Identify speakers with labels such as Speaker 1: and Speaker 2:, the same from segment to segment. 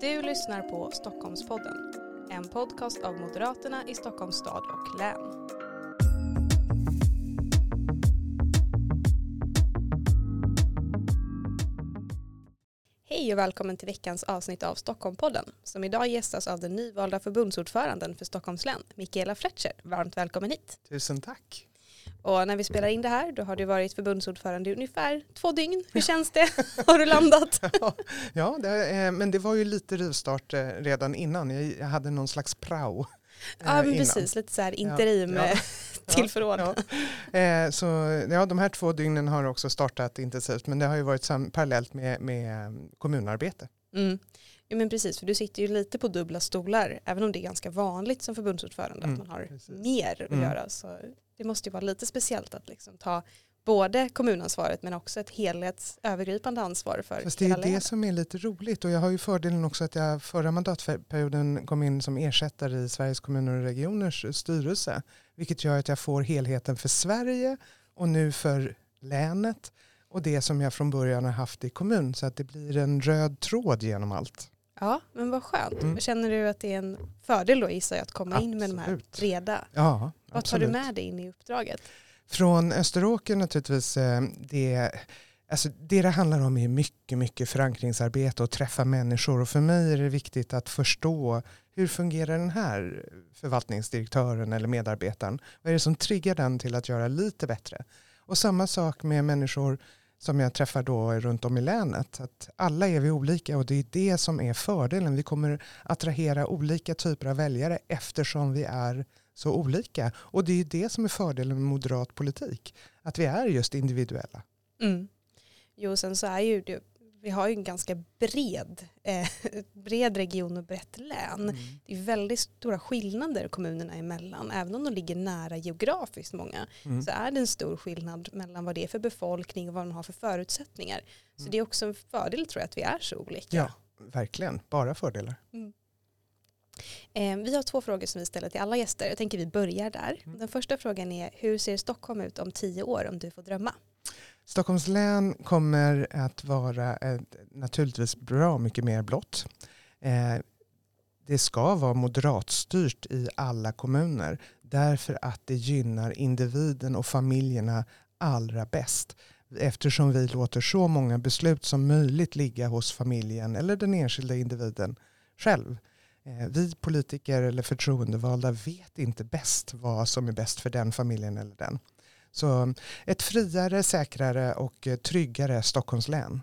Speaker 1: Du lyssnar på Stockholmspodden, en podcast av Moderaterna i Stockholms stad och län. Hej och välkommen till veckans avsnitt av Stockholmpodden som idag gästas av den nyvalda förbundsordföranden för Stockholms län, Mikaela Fletcher. Varmt välkommen hit.
Speaker 2: Tusen tack.
Speaker 1: Och när vi spelar in det här då har du varit förbundsordförande i ungefär två dygn. Hur känns det? har du landat?
Speaker 2: ja, det, men det var ju lite rivstart eh, redan innan. Jag hade någon slags prao.
Speaker 1: Ja, men precis. Lite så här interim ja, ja. till förråd.
Speaker 2: Ja. Så ja, de här två dygnen har också startat intensivt, men det har ju varit parallellt med, med kommunarbete.
Speaker 1: Mm. Ja, men precis, för du sitter ju lite på dubbla stolar, även om det är ganska vanligt som förbundsordförande mm, att man har precis. mer att mm. göra. Så det måste ju vara lite speciellt att liksom ta både kommunansvaret men också ett helhetsövergripande ansvar för
Speaker 2: Fast det är det som är lite roligt och jag har ju fördelen också att jag förra mandatperioden kom in som ersättare i Sveriges kommuner och regioners styrelse vilket gör att jag får helheten för Sverige och nu för länet och det som jag från början har haft i kommun så att det blir en röd tråd genom allt.
Speaker 1: Ja, men vad skönt. Mm. Känner du att det är en fördel då gissar jag att komma absolut. in med de här breda?
Speaker 2: Ja,
Speaker 1: Vad tar du med dig in i uppdraget?
Speaker 2: Från Österåker naturligtvis, eh, det, alltså det det handlar om är mycket, mycket förankringsarbete och träffa människor och för mig är det viktigt att förstå hur fungerar den här förvaltningsdirektören eller medarbetaren? Vad är det som triggar den till att göra lite bättre? Och samma sak med människor som jag träffar då runt om i länet. Att alla är vi olika och det är det som är fördelen. Vi kommer attrahera olika typer av väljare eftersom vi är så olika. Och det är det som är fördelen med moderat politik. Att vi är just individuella.
Speaker 1: Mm. Jo, sen så är ju det vi har ju en ganska bred, eh, bred region och brett län. Mm. Det är väldigt stora skillnader kommunerna emellan. Även om de ligger nära geografiskt många mm. så är det en stor skillnad mellan vad det är för befolkning och vad de har för förutsättningar. Så mm. det är också en fördel tror jag att vi är så olika.
Speaker 2: Ja, verkligen. Bara fördelar. Mm.
Speaker 1: Eh, vi har två frågor som vi ställer till alla gäster. Jag tänker vi börjar där. Mm. Den första frågan är hur ser Stockholm ut om tio år om du får drömma?
Speaker 2: Stockholms län kommer att vara ett, naturligtvis bra mycket mer blått. Eh, det ska vara moderatstyrt i alla kommuner därför att det gynnar individen och familjerna allra bäst. Eftersom vi låter så många beslut som möjligt ligga hos familjen eller den enskilda individen själv. Eh, vi politiker eller förtroendevalda vet inte bäst vad som är bäst för den familjen eller den. Så ett friare, säkrare och eh, tryggare Stockholms län.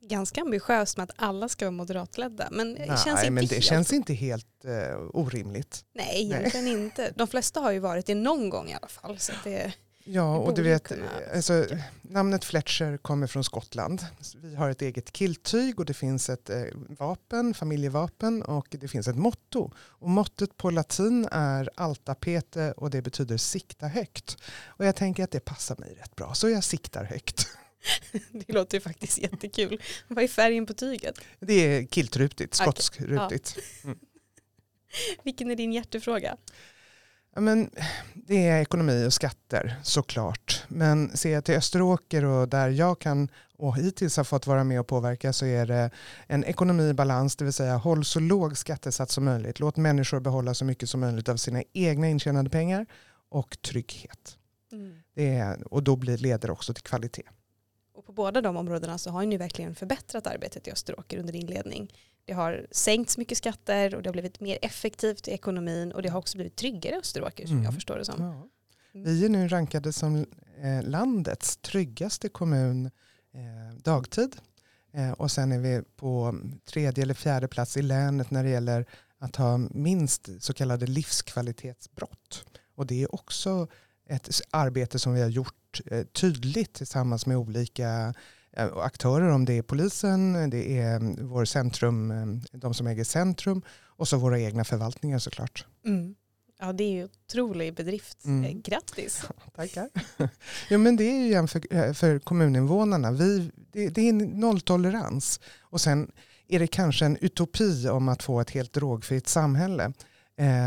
Speaker 1: Ganska ambitiöst med att alla ska vara moderatledda. Men,
Speaker 2: Nej,
Speaker 1: känns
Speaker 2: inte
Speaker 1: men
Speaker 2: det helt... känns inte helt uh, orimligt.
Speaker 1: Nej, egentligen Nej. inte. De flesta har ju varit det någon gång i alla fall. Så det...
Speaker 2: Ja, och du vet, alltså, namnet Fletcher kommer från Skottland. Vi har ett eget killtyg och det finns ett eh, vapen, familjevapen och det finns ett motto. Och mottot på latin är alta pete och det betyder sikta högt. Och jag tänker att det passar mig rätt bra, så jag siktar högt.
Speaker 1: Det låter ju faktiskt jättekul. Vad är färgen på tyget?
Speaker 2: Det är kiltrutigt, skotskrutigt. Okay. Ja. Mm.
Speaker 1: Vilken är din hjärtefråga?
Speaker 2: Men, det är ekonomi och skatter såklart. Men ser jag till Österåker och där jag kan och hittills har fått vara med och påverka så är det en ekonomi i balans, det vill säga håll så låg skattesats som möjligt. Låt människor behålla så mycket som möjligt av sina egna intjänade pengar och trygghet. Mm. Det är, och då blir leder också till kvalitet.
Speaker 1: Och på båda de områdena så har ni verkligen förbättrat arbetet i Österåker under din ledning. Det har sänkts mycket skatter och det har blivit mer effektivt i ekonomin och det har också blivit tryggare i Österåker som mm. jag förstår det som. Ja.
Speaker 2: Mm. Vi är nu rankade som eh, landets tryggaste kommun eh, dagtid. Eh, och sen är vi på tredje eller fjärde plats i länet när det gäller att ha minst så kallade livskvalitetsbrott. Och det är också ett arbete som vi har gjort tydligt tillsammans med olika Eh, aktörer, om det är polisen, det är mm, vår centrum, mm, de som äger centrum och så våra egna förvaltningar såklart. Mm.
Speaker 1: Ja, det är ju otrolig bedrift. Mm. Eh, grattis.
Speaker 2: Ja, tackar. ja, men det är ju igen för, eh, för kommuninvånarna. Vi, det, det är nolltolerans. Och sen är det kanske en utopi om att få ett helt drogfritt samhälle.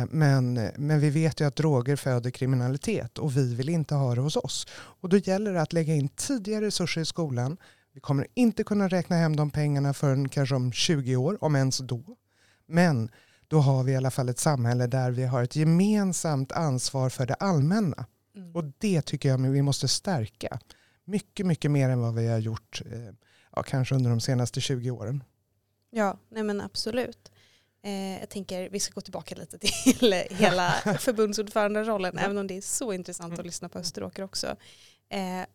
Speaker 2: Men, men vi vet ju att droger föder kriminalitet och vi vill inte ha det hos oss. Och då gäller det att lägga in tidiga resurser i skolan. Vi kommer inte kunna räkna hem de pengarna förrän kanske om 20 år, om ens då. Men då har vi i alla fall ett samhälle där vi har ett gemensamt ansvar för det allmänna. Mm. Och det tycker jag vi måste stärka. Mycket, mycket mer än vad vi har gjort eh, ja, kanske under de senaste 20 åren.
Speaker 1: Ja, nej men absolut. Eh, jag tänker vi ska gå tillbaka lite till hela förbundsordföranderollen, även om det är så intressant att mm. lyssna på Österåker också. Eh,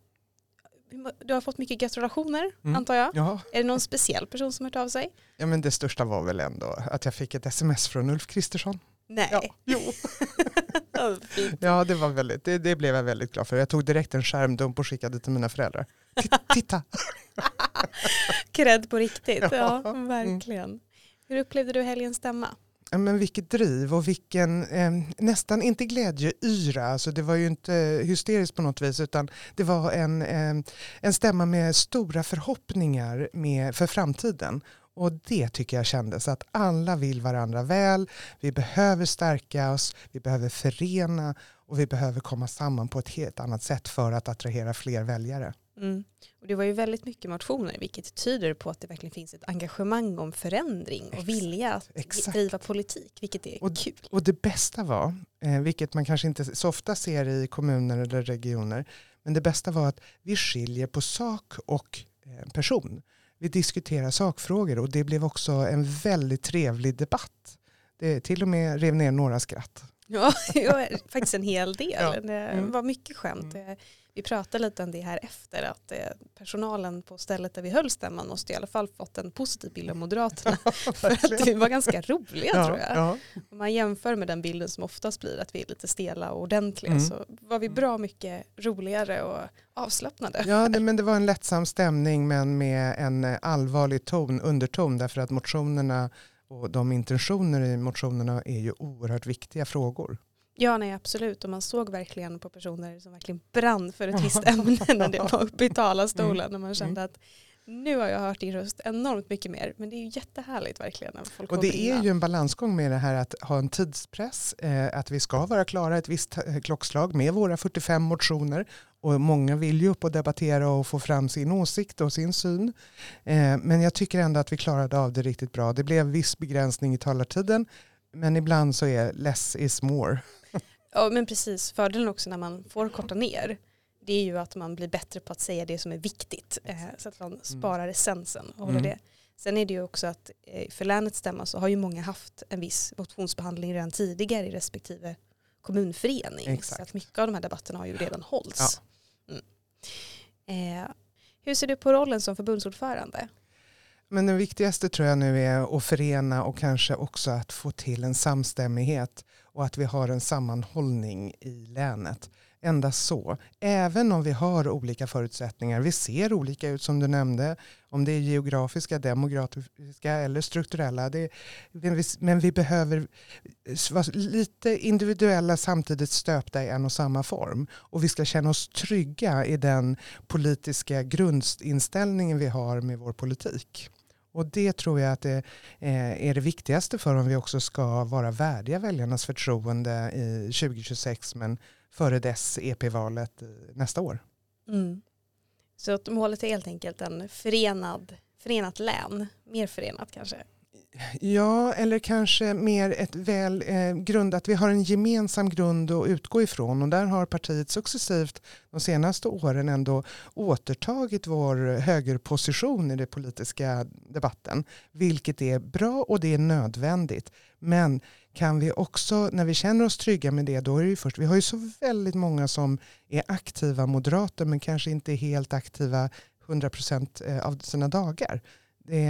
Speaker 1: du har fått mycket gratulationer mm. antar jag.
Speaker 2: Ja.
Speaker 1: Är det någon speciell person som har hört av sig?
Speaker 2: Ja men det största var väl ändå att jag fick ett sms från Ulf Kristersson.
Speaker 1: Nej. Ja,
Speaker 2: jo. ja det, var väldigt, det, det, blev jag väldigt glad för. Jag tog direkt en skärmdump och skickade till mina föräldrar. Titta!
Speaker 1: Kredd på riktigt, ja, ja verkligen. Hur upplevde du helgens stämma?
Speaker 2: Ja, men vilket driv och vilken, eh, nästan inte glädjeyra, alltså det var ju inte hysteriskt på något vis utan det var en, eh, en stämma med stora förhoppningar med, för framtiden. Och det tycker jag kändes, att alla vill varandra väl, vi behöver stärka oss, vi behöver förena och vi behöver komma samman på ett helt annat sätt för att attrahera fler väljare.
Speaker 1: Mm. Och det var ju väldigt mycket motioner vilket tyder på att det verkligen finns ett engagemang om förändring och Exakt. vilja att Exakt. driva politik, vilket är
Speaker 2: och,
Speaker 1: kul.
Speaker 2: Och det bästa var, eh, vilket man kanske inte så ofta ser i kommuner eller regioner, men det bästa var att vi skiljer på sak och eh, person. Vi diskuterar sakfrågor och det blev också en väldigt trevlig debatt. Det till och med rev ner några skratt.
Speaker 1: Ja, faktiskt en hel del. Ja. Det mm. var mycket skämt. Mm vi pratade lite om det här efter att eh, personalen på stället där vi höll stämman måste i alla fall fått en positiv bild av Moderaterna. för att vi var ganska roliga ja, tror jag. Ja. Om man jämför med den bilden som oftast blir att vi är lite stela och ordentliga mm. så var vi bra mycket roligare och avslappnade.
Speaker 2: Ja det, men det var en lättsam stämning men med en allvarlig ton, underton därför att motionerna och de intentioner i motionerna är ju oerhört viktiga frågor.
Speaker 1: Ja, nej absolut. Och man såg verkligen på personer som verkligen brann för ett visst ämne när det var uppe i talarstolen. Mm. När man kände att nu har jag hört din röst enormt mycket mer. Men det är ju jättehärligt verkligen. När folk
Speaker 2: och det är ju en balansgång med det här att ha en tidspress. Eh, att vi ska vara klara ett visst eh, klockslag med våra 45 motioner. Och många vill ju upp och debattera och få fram sin åsikt och sin syn. Eh, men jag tycker ändå att vi klarade av det riktigt bra. Det blev viss begränsning i talartiden. Men ibland så är less is more.
Speaker 1: Ja men precis, fördelen också när man får korta ner det är ju att man blir bättre på att säga det som är viktigt eh, så att man mm. sparar essensen och håller mm. det. Sen är det ju också att eh, för länets stämma så har ju många haft en viss motionsbehandling redan tidigare i respektive kommunförening. Exakt. Så att mycket av de här debatterna har ju redan hållits. Ja. Mm. Eh, hur ser du på rollen som förbundsordförande?
Speaker 2: Men det viktigaste tror jag nu är att förena och kanske också att få till en samstämmighet och att vi har en sammanhållning i länet. Endast så. Även om vi har olika förutsättningar. Vi ser olika ut som du nämnde. Om det är geografiska, demografiska eller strukturella. Det, men vi behöver vara lite individuella samtidigt stöpta i en och samma form. Och vi ska känna oss trygga i den politiska grundinställningen vi har med vår politik. Och det tror jag att det eh, är det viktigaste för om vi också ska vara värdiga väljarnas förtroende i 2026 men före dess EP-valet eh, nästa år.
Speaker 1: Mm. Så att målet är helt enkelt en förenad, förenat län, mer förenat kanske?
Speaker 2: Ja, eller kanske mer ett väl eh, grund, att vi har en gemensam grund att utgå ifrån. Och där har partiet successivt de senaste åren ändå återtagit vår högerposition i den politiska debatten. Vilket är bra och det är nödvändigt. Men kan vi också, när vi känner oss trygga med det, då är det ju först, vi har ju så väldigt många som är aktiva moderater men kanske inte helt aktiva 100% eh, av sina dagar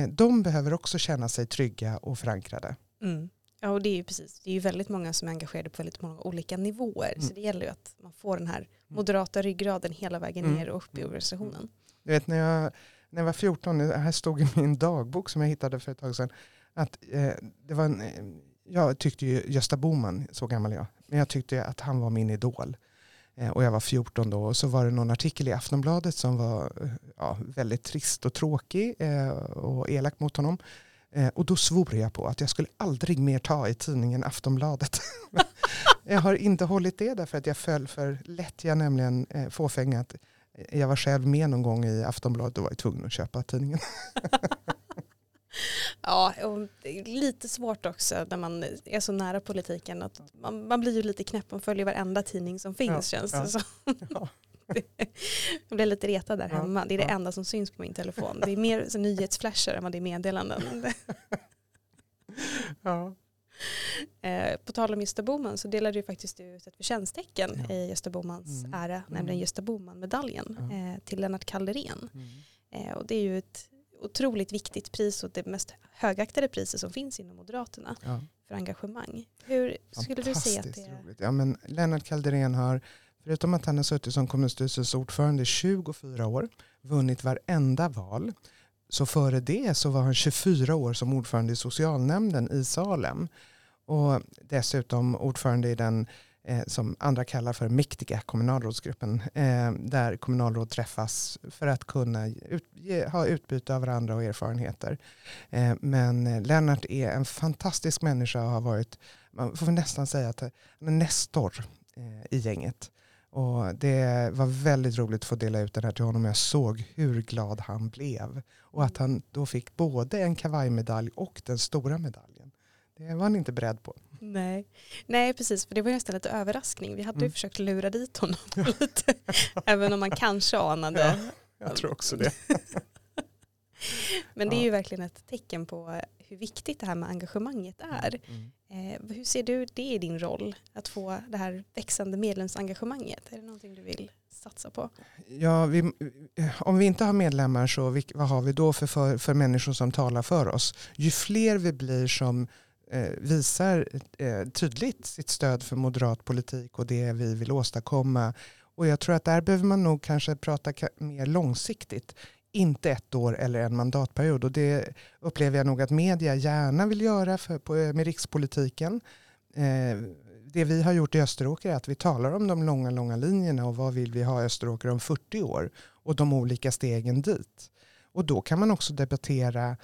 Speaker 2: de behöver också känna sig trygga och förankrade.
Speaker 1: Mm. Ja, och det är ju precis. Det är ju väldigt många som är engagerade på väldigt många olika nivåer. Mm. Så det gäller ju att man får den här mm. moderata ryggraden hela vägen mm. ner och upp i organisationen.
Speaker 2: Du vet när jag, när jag var 14, det här stod i min dagbok som jag hittade för ett tag sedan, att eh, det var en, eh, jag tyckte ju Gösta Boman, så gammal jag, men jag tyckte att han var min idol. Eh, och jag var 14 då och så var det någon artikel i Aftonbladet som var eh, ja, väldigt trist och tråkig eh, och elak mot honom. Och då svor jag på att jag skulle aldrig mer ta i tidningen Aftonbladet. jag har inte hållit det därför att jag föll för lätt. Jag nämligen fåfänga. att jag var själv med någon gång i Aftonbladet och var tvungen att köpa tidningen.
Speaker 1: Ja, och det är lite svårt också när man är så nära politiken. Att man, man blir ju lite knäpp, man följer varenda tidning som finns
Speaker 2: Ja,
Speaker 1: känns
Speaker 2: ja.
Speaker 1: det som.
Speaker 2: Ja.
Speaker 1: Jag blir lite retad där hemma. Det är det enda som syns på min telefon. Det är mer så nyhetsflasher än vad det är meddelanden.
Speaker 2: Ja.
Speaker 1: Eh, på tal om Gösta Bohman så delade ju faktiskt ut ett förtjänsttecken
Speaker 2: Ja.
Speaker 1: i Gösta Bohmans
Speaker 2: Mm.
Speaker 1: ära,
Speaker 2: Mm.
Speaker 1: nämligen Gösta Bohman-medaljen
Speaker 2: Ja.
Speaker 1: eh, till Lennart Kallerén.
Speaker 2: Mm.
Speaker 1: Eh, och det är ju ett otroligt viktigt pris och det mest högaktade priset som finns inom Moderaterna
Speaker 2: Ja.
Speaker 1: för engagemang. Hur skulle du säga att det är?
Speaker 2: roligt. Ja, men Lennart Kalderén har, förutom att han har suttit som kommunstyrelsens ordförande i 24 år, vunnit varenda val. Så före det så var han 24 år som ordförande i socialnämnden i Salem. Och dessutom ordförande i den Eh, som andra kallar för mäktiga kommunalrådsgruppen. Eh, där kommunalråd träffas för att kunna ut, ge, ha utbyte av varandra och erfarenheter. Eh, men Lennart är en fantastisk människa och har varit man får nästan säga att han är nestor i gänget. Och det var väldigt roligt att få dela ut den här till honom. Jag såg hur glad han blev. Och att han då fick både en kavajmedalj och den stora medaljen. Det var han inte beredd på.
Speaker 1: Nej. Nej, precis. För det var nästan lite överraskning. Vi hade ju
Speaker 2: Mm.
Speaker 1: försökt lura dit honom lite. Även om man kanske anade.
Speaker 2: Jag tror också det.
Speaker 1: Men det är
Speaker 2: Ja.
Speaker 1: ju verkligen ett tecken på hur viktigt det här med engagemanget är.
Speaker 2: Mm.
Speaker 1: Eh, hur ser du det i din roll? Att få det här växande medlemsengagemanget? Är det någonting du vill satsa på?
Speaker 2: Ja, vi, om vi inte har medlemmar så vad har vi då för, för, för människor som talar för oss? Ju fler vi blir som Eh, visar eh, tydligt sitt stöd för moderat politik och det vi vill åstadkomma. Och jag tror att där behöver man nog kanske prata ka- mer långsiktigt. Inte ett år eller en mandatperiod. Och det upplever jag nog att media gärna vill göra för, på, eh, med rikspolitiken. Eh, det vi har gjort i Österåker är att vi talar om de långa, långa linjerna och vad vill vi ha i Österåker om 40 år och de olika stegen dit. Och då kan man också debattera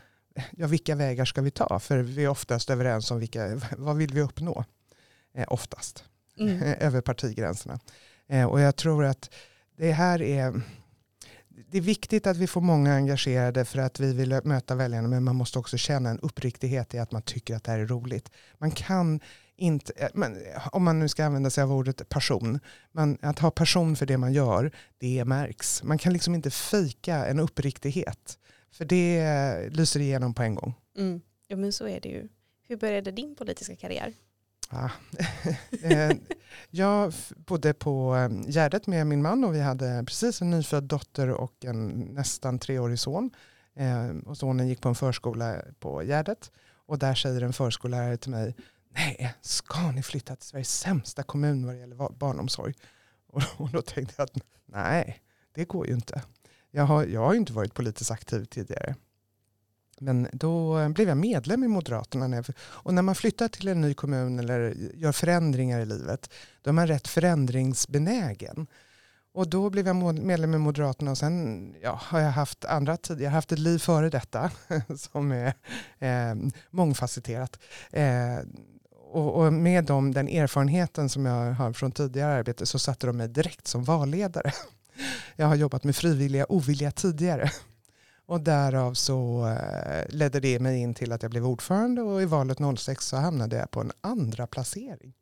Speaker 2: ja, vilka vägar ska vi ta? För vi är oftast överens om vilka, vad vill vi uppnå? Eh, oftast,
Speaker 1: Mm.
Speaker 2: över partigränserna. Eh, och jag tror att det här är det är viktigt att vi får många engagerade för att vi vill möta väljarna men man måste också känna en uppriktighet i att man tycker att det här är roligt. Man kan inte, eh, men, om man nu ska använda sig av ordet passion, man, att ha passion för det man gör, det märks. Man kan liksom inte fejka en uppriktighet. För det eh, lyser igenom på en gång.
Speaker 1: Mm. Ja men så är det ju. Hur började din politiska karriär?
Speaker 2: Ah. Eh, jag bodde på eh, Gärdet med min man och vi hade precis en nyfödd dotter och en nästan treårig son. Och sonen gick på en förskola på Gärdet och där säger en förskollärare till mig Nej, ska ni flytta till Sveriges sämsta kommun vad det gäller barnomsorg? Och då tänkte jag att nej, det går ju inte. Jag har, jag har inte varit politiskt aktiv tidigare. Men då blev jag medlem i Moderaterna. När jag, och när man flyttar till en ny kommun eller gör förändringar i livet, då är man rätt förändringsbenägen. Och då blev jag medlem i Moderaterna och sen ja, har jag haft andra tider. Jag har haft ett liv före detta som är eh, mångfacetterat. Eh, och, och med dem, den erfarenheten som jag har från tidigare arbete så satte de mig direkt som valledare. Jag har jobbat med frivilliga ovilliga tidigare. Och därav så eh, ledde det mig in till att jag blev ordförande och i valet 06 så hamnade jag på en andra placering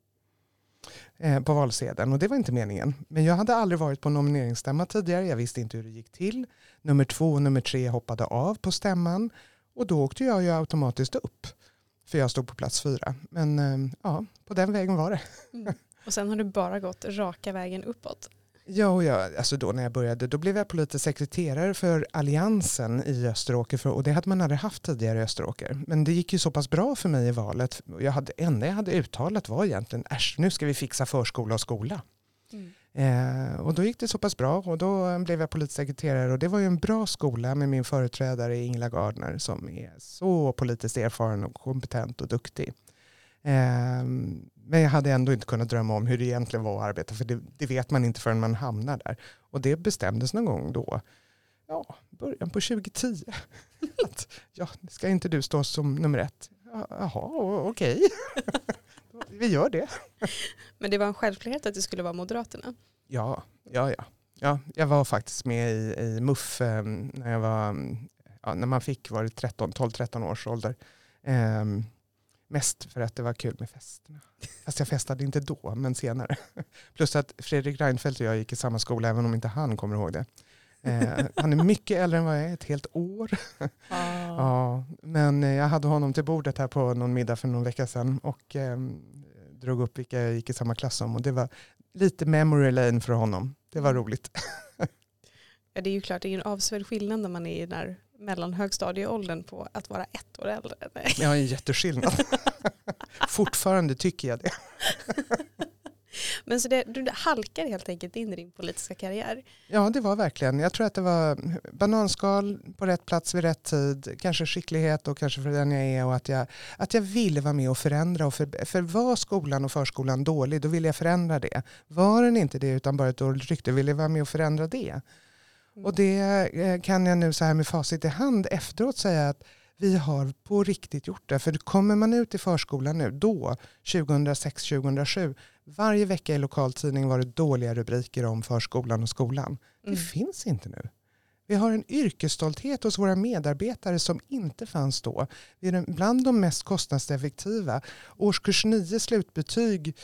Speaker 2: eh, på valsedeln och det var inte meningen. Men jag hade aldrig varit på nomineringsstämma tidigare, jag visste inte hur det gick till. Nummer två och nummer tre hoppade av på stämman och då åkte jag ju automatiskt upp. För jag stod på plats fyra. Men eh, ja, på den vägen var det.
Speaker 1: Mm. Och sen har du bara gått raka vägen uppåt.
Speaker 2: Ja, och jag, alltså då när jag började då blev jag politisk sekreterare för Alliansen i Österåker för, och det hade man aldrig haft tidigare i Österåker. Men det gick ju så pass bra för mig i valet. Jag hade, enda jag hade uttalat var egentligen äsch, nu ska vi fixa förskola och skola. Eh, och då gick det så pass bra och då eh, blev jag politisk sekreterare och det var ju en bra skola med min företrädare Ingela Gardner som är så politiskt erfaren och kompetent och duktig. Eh, men jag hade ändå inte kunnat drömma om hur det egentligen var att arbeta för det, det vet man inte förrän man hamnar där. Och det bestämdes någon gång då, ja, början på 2010. att, ja, ska inte du stå som nummer ett? Ja, Jaha, okej. Vi gör det.
Speaker 1: Men det var en självklarhet att det skulle vara Moderaterna.
Speaker 2: Ja, ja, ja. ja jag var faktiskt med i, i MUF eh, när jag var ja, när man fick var det 12-13 års ålder. Eh, mest för att det var kul med festerna. Fast jag festade inte då, men senare. Plus att Fredrik Reinfeldt och jag gick i samma skola, även om inte han kommer ihåg det. Eh, han är mycket äldre än vad jag är, ett helt år. Ah. ja, men jag hade honom till bordet här på någon middag för någon vecka sedan och eh, drog upp vilka jag gick i samma klass som. Och det var lite memory lane för honom. Det var mm. roligt.
Speaker 1: ja, det är ju klart, det är en avsevärd skillnad när man är i den här mellanhögstadieåldern på att vara ett år äldre.
Speaker 2: Nej. Ja, en jätteskillnad. Fortfarande tycker jag det.
Speaker 1: Men så det, du halkar helt enkelt in i din politiska karriär?
Speaker 2: Ja, det var verkligen. Jag tror att det var bananskal på rätt plats vid rätt tid, kanske skicklighet och kanske för den jag är och att jag, att jag ville vara med och förändra. Och för, för var skolan och förskolan dålig, då ville jag förändra det. Var den inte det utan bara ett dåligt rykte, ville jag vara med och förändra det. Mm. Och det eh, kan jag nu så här med facit i hand efteråt säga att vi har på riktigt gjort det. För kommer man ut i förskolan nu, då, 2006-2007, varje vecka i lokaltidning var det dåliga rubriker om förskolan och skolan. Det mm. finns inte nu. Vi har en yrkesstolthet hos våra medarbetare som inte fanns då. Vi är bland de mest kostnadseffektiva. Årskurs 9 slutbetyg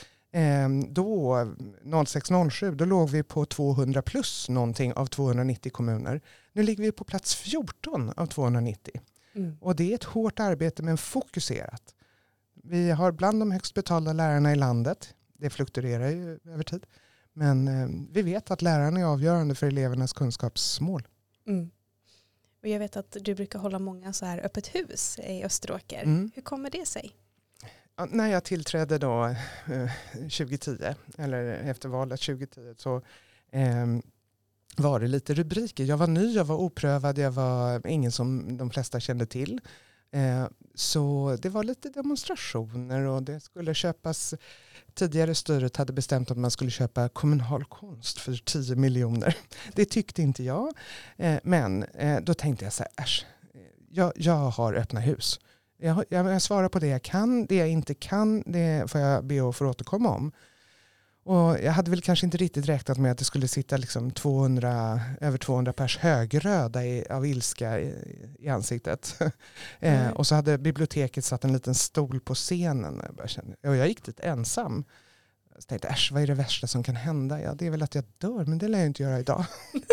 Speaker 2: då, 06-07, då låg vi på 200 plus någonting av 290 kommuner. Nu ligger vi på plats 14 av 290. Mm. Och det är ett hårt arbete men fokuserat. Vi har bland de högst betalda lärarna i landet. Det fluktuerar ju över tid. Men eh, vi vet att lärarna är avgörande för elevernas kunskapsmål. Mm.
Speaker 1: Och jag vet att du brukar hålla många så här öppet hus i Österåker. Mm. Hur kommer det sig?
Speaker 2: Ja, när jag tillträdde då eh, 2010, eller efter valet 2010, så eh, var det lite rubriker. Jag var ny, jag var oprövad, jag var ingen som de flesta kände till. Eh, så det var lite demonstrationer och det skulle köpas tidigare styret hade bestämt att man skulle köpa kommunal konst för 10 miljoner. Det tyckte inte jag. Eh, men eh, då tänkte jag så här, äsch, eh, jag, jag har öppna hus. Jag, jag, jag svarar på det jag kan, det jag inte kan det får jag be att få återkomma om. Och jag hade väl kanske inte riktigt räknat med att det skulle sitta liksom 200, över 200 pers högröda i, av ilska i, i ansiktet. Mm. eh, och så hade biblioteket satt en liten stol på scenen. Jag, kände, och jag gick dit ensam. Så tänkte äsch, vad är det värsta som kan hända? Ja, det är väl att jag dör, men det lär jag inte göra idag.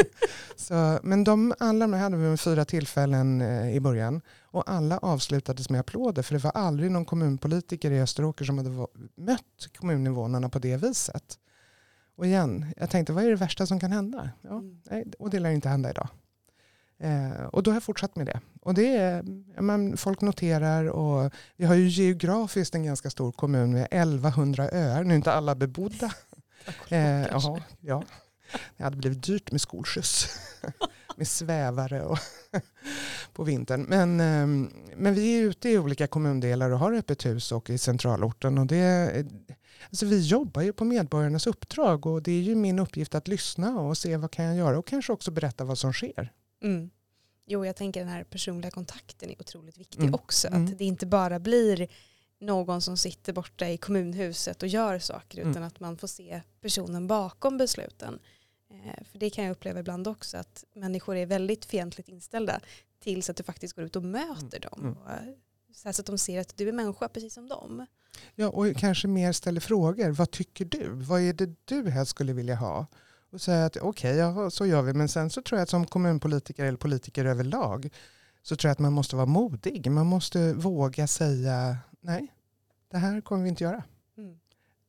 Speaker 2: så, men de, alla de hade vi fyra tillfällen eh, i början. Och alla avslutades med applåder, för det var aldrig någon kommunpolitiker i Österåker som hade mött kommuninvånarna på det viset. Och igen, jag tänkte vad är det värsta som kan hända? Ja, mm. nej, och det lär inte hända idag. Eh, och då har jag fortsatt med det. Och det är, men folk noterar och vi har ju geografiskt en ganska stor kommun med 1100 öar, nu är inte alla bebodda. eh, aha, ja. Det hade blivit dyrt med skolskjuts. med svävare och på vintern. Men, eh, men vi är ute i olika kommundelar och har öppet hus och i centralorten. Och det, alltså vi jobbar ju på medborgarnas uppdrag och det är ju min uppgift att lyssna och se vad kan jag göra och kanske också berätta vad som sker. Mm.
Speaker 1: Jo, jag tänker den här personliga kontakten är otroligt viktig mm. också. Att mm. det inte bara blir någon som sitter borta i kommunhuset och gör saker mm. utan att man får se personen bakom besluten. Eh, för det kan jag uppleva ibland också att människor är väldigt fientligt inställda tills att du faktiskt går ut och möter dem. Mm. Och, eh, så, att de ser att du är människa precis som dem.
Speaker 2: Ja, och kanske mer ställer frågor. Vad tycker du? Vad är det du helst skulle vilja ha? Och säga att okej, okay, ja, så gör vi. Men sen så tror jag att som kommunpolitiker eller politiker överlag så tror jag att man måste vara modig. Man måste våga säga nej, det här kommer vi inte göra. Mm.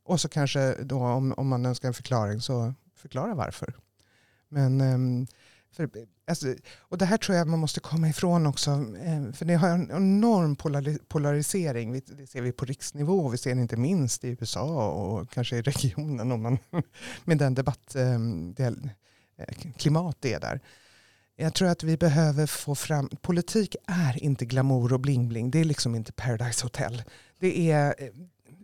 Speaker 2: Och så kanske då om, om man önskar en förklaring så förklara varför. Men um, för, alltså, och det här tror jag man måste komma ifrån också. Eh, för det har en enorm polarisering. Det ser vi på riksnivå. Vi ser det inte minst i USA och kanske i regionen. Om man, med den debatt, eh, det, eh, klimat det är där. Jag tror att vi behöver få fram, politik är inte glamour och bling-bling. Det är liksom inte Paradise Hotel. Det är,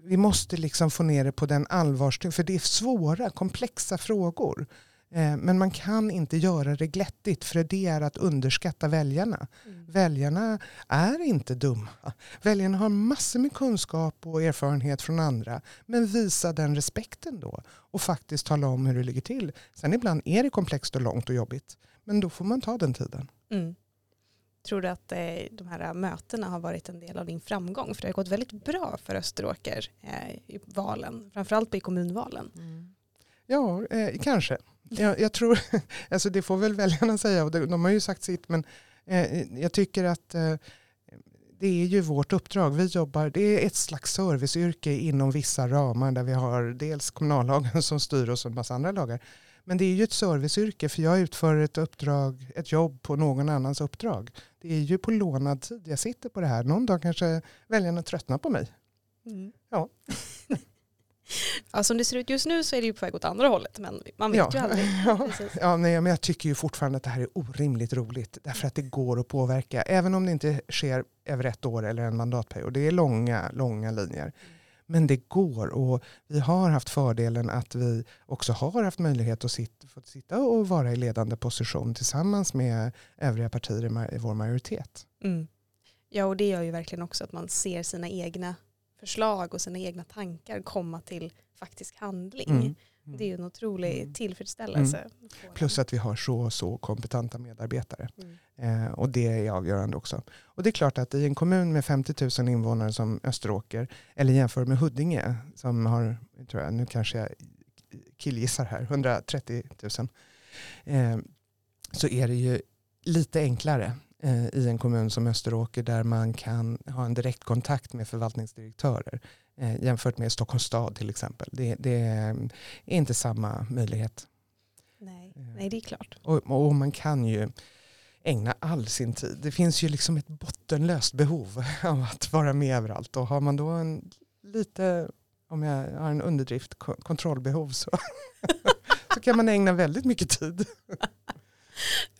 Speaker 2: vi måste liksom få ner det på den allvarstyngd, för det är svåra, komplexa frågor. Eh, men man kan inte göra det glättigt för det är att underskatta väljarna. Mm. Väljarna är inte dumma. Väljarna har massor med kunskap och erfarenhet från andra. Men visa den respekten då och faktiskt tala om hur det ligger till. Sen ibland är det komplext och långt och jobbigt. Men då får man ta den tiden. Mm.
Speaker 1: Tror du att eh, de här mötena har varit en del av din framgång? För det har gått väldigt bra för Österåker eh, i valen, framförallt i kommunvalen. Mm.
Speaker 2: Ja, eh, kanske. Jag, jag, tror, alltså det får väl väljarna säga och de har ju sagt sitt men eh, jag tycker att eh, det är ju vårt uppdrag. Vi jobbar, det är ett slags serviceyrke inom vissa ramar där vi har dels kommunallagen som styr oss och en massa andra lagar. Men det är ju ett serviceyrke för jag utför ett uppdrag, ett jobb på någon annans uppdrag. Det är ju på lånad tid jag sitter på det här. Någon dag kanske väljarna tröttnar på mig. Mm. Ja.
Speaker 1: ja, som det ser ut just nu så är det ju på väg åt andra hållet, men man vet
Speaker 2: ja.
Speaker 1: ju aldrig.
Speaker 2: Ja, ja nej, men jag tycker ju fortfarande att det här är orimligt roligt, därför att det går att påverka, även om det inte sker över ett år eller en mandatperiod. Det är långa, långa linjer. Men det går och vi har haft fördelen att vi också har haft möjlighet att sitta, få sitta och vara i ledande position tillsammans med övriga partier i vår majoritet. Mm.
Speaker 1: Ja och det gör ju verkligen också att man ser sina egna förslag och sina egna tankar komma till faktisk handling. Mm. Mm. Det är ju en otrolig mm. tillfredsställelse. Mm.
Speaker 2: Plus att vi har så så kompetenta medarbetare. Mm. Eh, och det är avgörande också. Och det är klart att i en kommun med 50 000 invånare som Österåker, eller jämför med Huddinge som har, tror jag, nu kanske jag killgissar här, 130 000. Eh, så är det ju lite enklare i en kommun som Österåker där man kan ha en direktkontakt med förvaltningsdirektörer eh, jämfört med Stockholms stad till exempel. Det, det är inte samma möjlighet.
Speaker 1: Nej, eh, nej det är klart.
Speaker 2: Och, och, man kan ju ägna all sin tid. Det finns ju liksom ett bottenlöst behov av att vara med överallt och har man då en lite, om jag har en underdrift, kontrollbehov så, så kan man ägna väldigt mycket tid.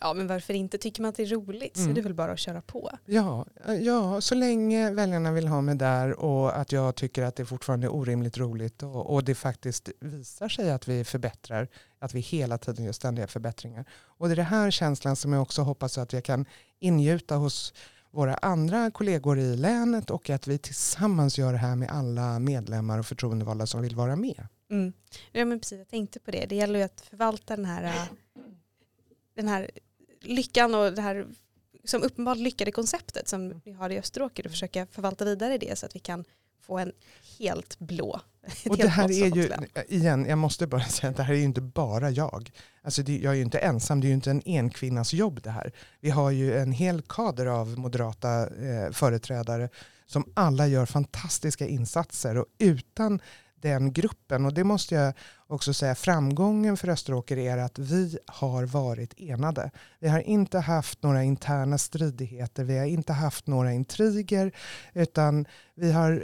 Speaker 1: Ja men varför inte? Tycker man att det är roligt mm. så är det väl bara att köra på.
Speaker 2: Ja, ja, så länge väljarna vill ha mig där och att jag tycker att det fortfarande är orimligt roligt och, och det faktiskt visar sig att vi förbättrar, att vi hela tiden gör ständiga förbättringar. Och det är den här känslan som jag också hoppas att jag kan ingjuta hos våra andra kollegor i länet och att vi tillsammans gör det här med alla medlemmar och förtroendevalda som vill vara med.
Speaker 1: Mm. Ja men precis, jag tänkte på det. Det gäller ju att förvalta den här den här lyckan och det här som uppenbart lyckade konceptet som vi har i Österåker och försöka förvalta vidare det så att vi kan få en helt blå.
Speaker 2: Och det här är ju, igen, jag måste bara säga att det här är ju inte bara jag. Alltså det, jag är ju inte ensam, det är ju inte en enkvinnas jobb det här. Vi har ju en hel kader av moderata eh, företrädare som alla gör fantastiska insatser och utan den gruppen. Och det måste jag också säga, framgången för Österåker är att vi har varit enade. Vi har inte haft några interna stridigheter, vi har inte haft några intriger, utan vi har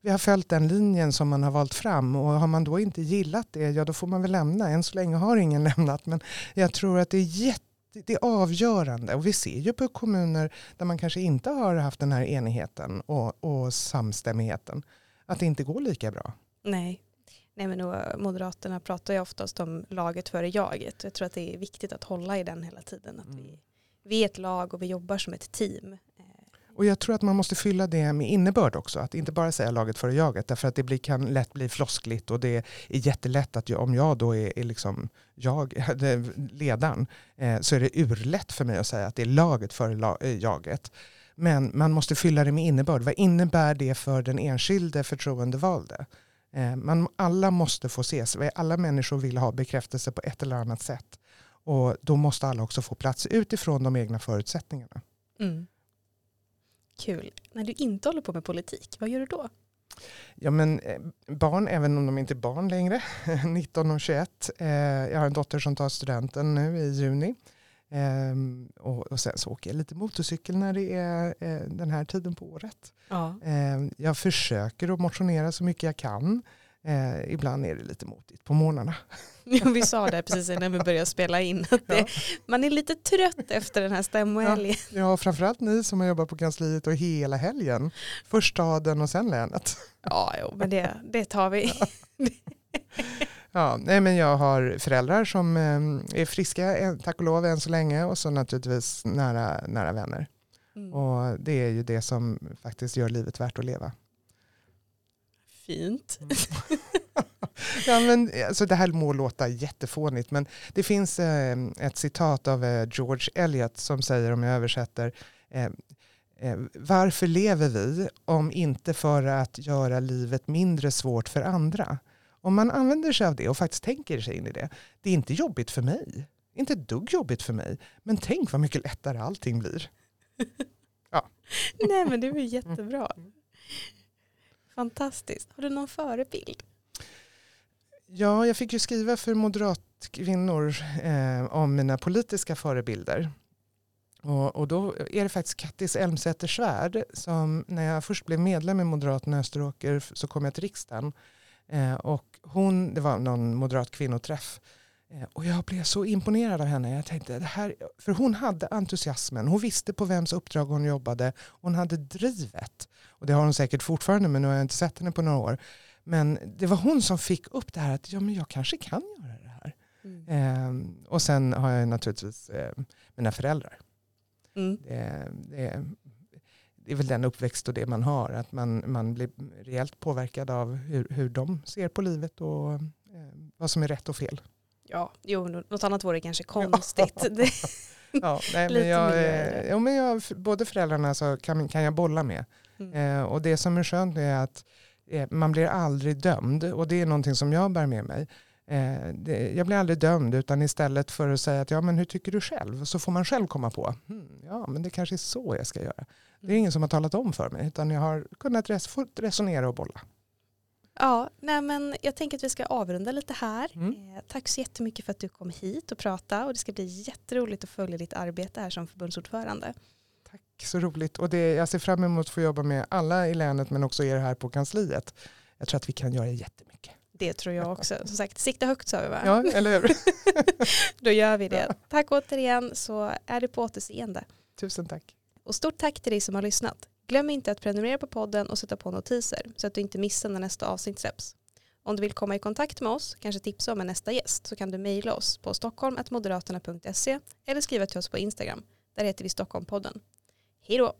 Speaker 2: vi har följt den linjen som man har valt fram och har man då inte gillat det, ja då får man väl lämna. Än så länge har ingen lämnat, men jag tror att det är jätte det är avgörande och vi ser ju på kommuner där man kanske inte har haft den här enigheten och, och samstämmigheten att det inte går lika bra.
Speaker 1: Nej. Nej men Moderaterna pratar ju oftast om laget före jaget. Jag tror att det är viktigt att hålla i den hela tiden. Att mm. vi, vi är ett lag och vi jobbar som ett team.
Speaker 2: Och jag tror att man måste fylla det med innebörd också. Att inte bara säga laget före jaget. Därför att det blir, kan lätt bli floskligt och det är jättelätt att jag, om jag då är, är liksom jag, ledaren eh, så är det urlätt för mig att säga att det är laget före la, eh, jaget. Men man måste fylla det med innebörd. Vad innebär det för den enskilde förtroendevalde? Eh, man, alla måste få ses. Alla människor vill ha bekräftelse på ett eller annat sätt. Och då måste alla också få plats utifrån de egna förutsättningarna. Mm.
Speaker 1: Kul. När du inte håller på med politik, vad gör du då?
Speaker 2: Ja, men eh, barn, även om de inte är barn längre, 19 och 21. Eh, jag har en dotter som tar studenten nu i juni. Um, och, och, sen så åker jag lite motorcykel när det är uh, den här tiden på året. Ja. Um, jag försöker att motionera så mycket jag kan. Uh, ibland är det lite motigt på morgnarna.
Speaker 1: Ja, vi sa det precis när vi började spela in. Att det, ja. Man är lite trött efter den här stämmohelgen.
Speaker 2: Ja, ja, framförallt ni som har jobbat på kansliet och hela helgen. Först staden och sen länet.
Speaker 1: Ja, jo, men det, det tar vi.
Speaker 2: Ja, nej, men jag har föräldrar som eh, är friska, tack och lov än så länge, och så naturligtvis nära, nära vänner. Mm. Och det är ju det som faktiskt gör livet värt att leva.
Speaker 1: Fint. Mm.
Speaker 2: ja, men, alltså, det här må låta jättefånigt, men det finns eh, ett citat av eh, George Eliot som säger, om jag översätter, Eh, eh, varför lever vi om inte för att göra livet mindre svårt för andra? Om man använder sig av det och faktiskt tänker sig in i det. Det är inte jobbigt för mig. Inte ett dugg jobbigt för mig. Men tänk vad mycket lättare allting blir.
Speaker 1: Ja. Nej men det blir jättebra. Fantastiskt. Har du någon förebild?
Speaker 2: Ja, jag fick ju skriva för moderatkvinnor eh, om mina politiska förebilder. Och, och, då är det faktiskt Kattis Elmsäter-Svärd som när jag först blev medlem i Moderaterna Österåker så kom jag till riksdagen. Eh, och hon, det var någon moderat kvinnoträff. Eh, och jag blev så imponerad av henne. Jag tänkte, det här, för hon hade entusiasmen. Hon visste på vems uppdrag hon jobbade. Hon hade drivet. Och det har hon säkert fortfarande men nu har jag inte sett henne på några år. Men det var hon som fick upp det här att ja, men jag kanske kan göra det här. Mm. Eh, och sen har jag naturligtvis eh, mina föräldrar. Mm. Det, det, det, är väl den uppväxt och det man har. Att man, man blir rejält påverkad av hur, hur de ser på livet och eh, vad som är rätt och fel.
Speaker 1: Ja, jo, något annat vore kanske konstigt.
Speaker 2: ja, nej, men jag, eh, ja, men jag, både föräldrarna så kan, kan jag bolla med. Mm. Eh, och det som är skönt är att eh, man blir aldrig dömd och det är någonting som jag bär med mig. Eh, det, jag blir aldrig dömd utan istället för att säga att ja men hur tycker du själv? Så får man själv komma på, hmm, ja men det kanske är så jag ska göra. Det är mm. ingen som har talat om för mig utan jag har kunnat res resonera och bolla.
Speaker 1: Ja, nej men jag tänker att vi ska avrunda lite här. Mm. Eh, tack så jättemycket för att du kom hit och pratade och det ska bli jätteroligt att följa ditt arbete här som förbundsordförande.
Speaker 2: Tack, så roligt. Och det, jag ser fram emot att få jobba med alla i länet men också er här på kansliet. Jag tror att vi kan göra jättemycket.
Speaker 1: Det tror jag också. Som sagt, sikta högt sa vi va?
Speaker 2: Ja, eller hur?
Speaker 1: Då gör vi det. Tack återigen så är det på återseende.
Speaker 2: Tusen tack.
Speaker 1: Och stort tack till dig som har lyssnat. Glöm inte att prenumerera på podden och sätta på notiser så att du inte missar när nästa avsnitt släpps. Om du vill komma i kontakt med oss, kanske tipsa om en nästa gäst, så kan du mejla oss på stockholmoderaterna.se eller skriva till oss på Instagram. Där heter vi Stockholmpodden. Hej då!